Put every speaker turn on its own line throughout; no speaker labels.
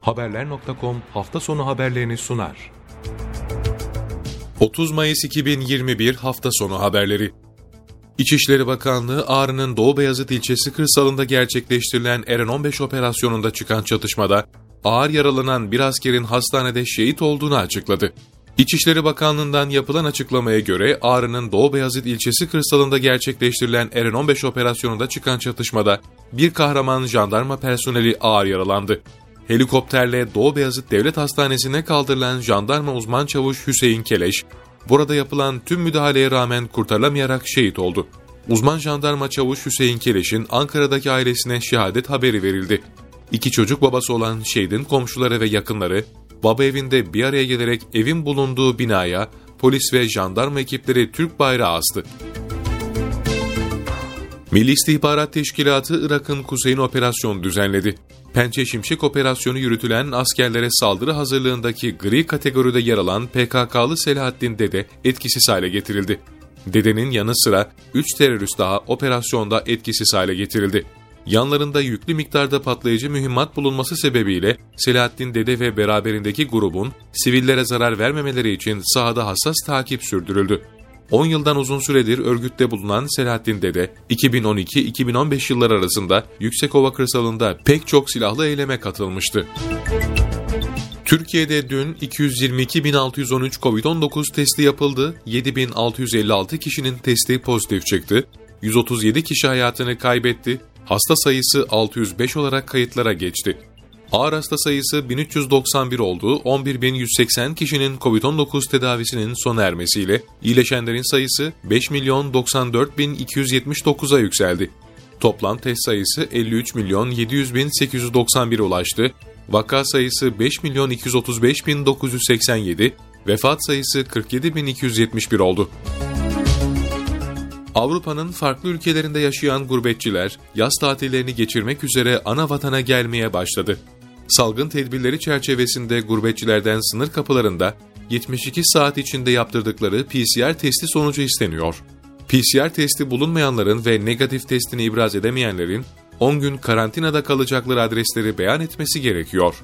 Haberler.com hafta sonu haberlerini sunar.
30 Mayıs 2021 hafta sonu haberleri. İçişleri Bakanlığı Ağrı'nın Doğu Beyazıt ilçesi kırsalında gerçekleştirilen Eren 15 operasyonunda çıkan çatışmada ağır yaralanan bir askerin hastanede şehit olduğunu açıkladı. İçişleri Bakanlığı'ndan yapılan açıklamaya göre Ağrı'nın Doğu Beyazıt ilçesi kırsalında gerçekleştirilen Eren 15 operasyonunda çıkan çatışmada bir kahraman jandarma personeli ağır yaralandı. Helikopterle Doğu Beyazıt Devlet Hastanesi'ne kaldırılan jandarma uzman çavuş Hüseyin Keleş, burada yapılan tüm müdahaleye rağmen kurtarılamayarak şehit oldu. Uzman jandarma çavuş Hüseyin Keleş'in Ankara'daki ailesine şehadet haberi verildi. İki çocuk babası olan şehidin komşuları ve yakınları, baba evinde bir araya gelerek evin bulunduğu binaya polis ve jandarma ekipleri Türk bayrağı astı. Milli İstihbarat Teşkilatı Irak'ın kuzeyine operasyon düzenledi. Pençe Şimşek operasyonu yürütülen askerlere saldırı hazırlığındaki gri kategoride yer alan PKK'lı Selahattin Dede etkisiz hale getirildi. Dede'nin yanı sıra 3 terörist daha operasyonda etkisiz hale getirildi. Yanlarında yüklü miktarda patlayıcı mühimmat bulunması sebebiyle Selahattin Dede ve beraberindeki grubun sivillere zarar vermemeleri için sahada hassas takip sürdürüldü. 10 yıldan uzun süredir örgütte bulunan Selahattin Dede, 2012-2015 yılları arasında Yüksekova kırsalında pek çok silahlı eyleme katılmıştı. Türkiye'de dün 222.613 COVID-19 testi yapıldı, 7.656 kişinin testi pozitif çıktı, 137 kişi hayatını kaybetti, hasta sayısı 605 olarak kayıtlara geçti. Ağır hasta sayısı 1391 olduğu 11.180 kişinin COVID-19 tedavisinin sona ermesiyle iyileşenlerin sayısı 5 milyon 94.279'a yükseldi. Toplam test sayısı 53 milyon 700 bin 891'e ulaştı. Vaka sayısı 5 milyon 235 bin 987, vefat sayısı 47 bin 271 oldu. Avrupa'nın farklı ülkelerinde yaşayan gurbetçiler yaz tatillerini geçirmek üzere ana vatana gelmeye başladı. Salgın tedbirleri çerçevesinde gurbetçilerden sınır kapılarında 72 saat içinde yaptırdıkları PCR testi sonucu isteniyor. PCR testi bulunmayanların ve negatif testini ibraz edemeyenlerin 10 gün karantinada kalacakları adresleri beyan etmesi gerekiyor.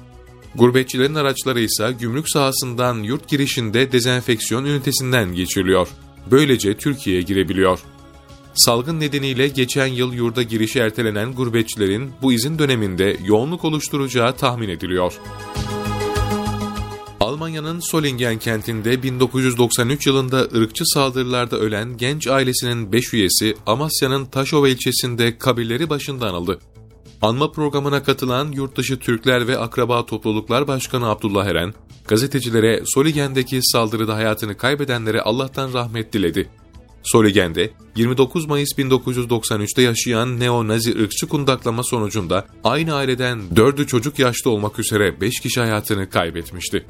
Gurbetçilerin araçları ise gümrük sahasından yurt girişinde dezenfeksiyon ünitesinden geçiriliyor. Böylece Türkiye'ye girebiliyor. Salgın nedeniyle geçen yıl yurda girişi ertelenen gurbetçilerin bu izin döneminde yoğunluk oluşturacağı tahmin ediliyor. Almanya'nın Solingen kentinde 1993 yılında ırkçı saldırılarda ölen genç ailesinin 5 üyesi Amasya'nın Taşova ilçesinde kabirleri başında anıldı. Anma programına katılan Yurtdışı Türkler ve Akraba Topluluklar Başkanı Abdullah Eren, gazetecilere Soligen'deki saldırıda hayatını kaybedenlere Allah'tan rahmet diledi. Soligen'de 29 Mayıs 1993'te yaşayan neo-nazi ırkçı kundaklama sonucunda aynı aileden 4'ü çocuk yaşta olmak üzere 5 kişi hayatını kaybetmişti.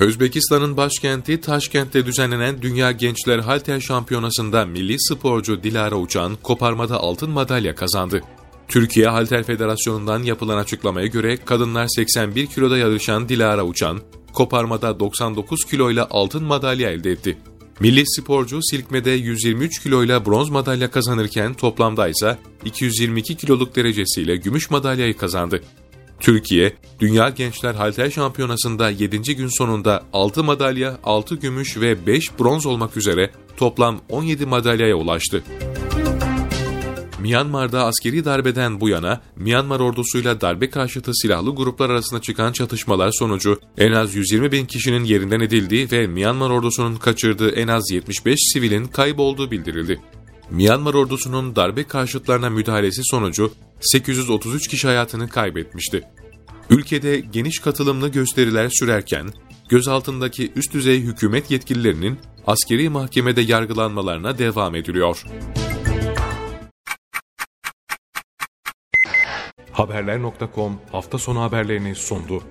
Özbekistan'ın başkenti Taşkent'te düzenlenen Dünya Gençler Halter Şampiyonası'nda milli sporcu Dilara Uçan koparmada altın madalya kazandı. Türkiye Halter Federasyonu'ndan yapılan açıklamaya göre kadınlar 81 kiloda yarışan Dilara Uçan, koparmada 99 kiloyla altın madalya elde etti. Milli sporcu silkmede 123 kiloyla bronz madalya kazanırken toplamda ise 222 kiloluk derecesiyle gümüş madalyayı kazandı. Türkiye, Dünya Gençler Halter Şampiyonası'nda 7. gün sonunda 6 madalya, 6 gümüş ve 5 bronz olmak üzere toplam 17 madalyaya ulaştı. Myanmar'da askeri darbeden bu yana Myanmar ordusuyla darbe karşıtı silahlı gruplar arasında çıkan çatışmalar sonucu en az 120 bin kişinin yerinden edildiği ve Myanmar ordusunun kaçırdığı en az 75 sivilin kaybolduğu bildirildi. Myanmar ordusunun darbe karşıtlarına müdahalesi sonucu 833 kişi hayatını kaybetmişti. Ülkede geniş katılımlı gösteriler sürerken, gözaltındaki üst düzey hükümet yetkililerinin askeri mahkemede yargılanmalarına devam ediliyor.
Haberler.com hafta sonu haberlerini sundu.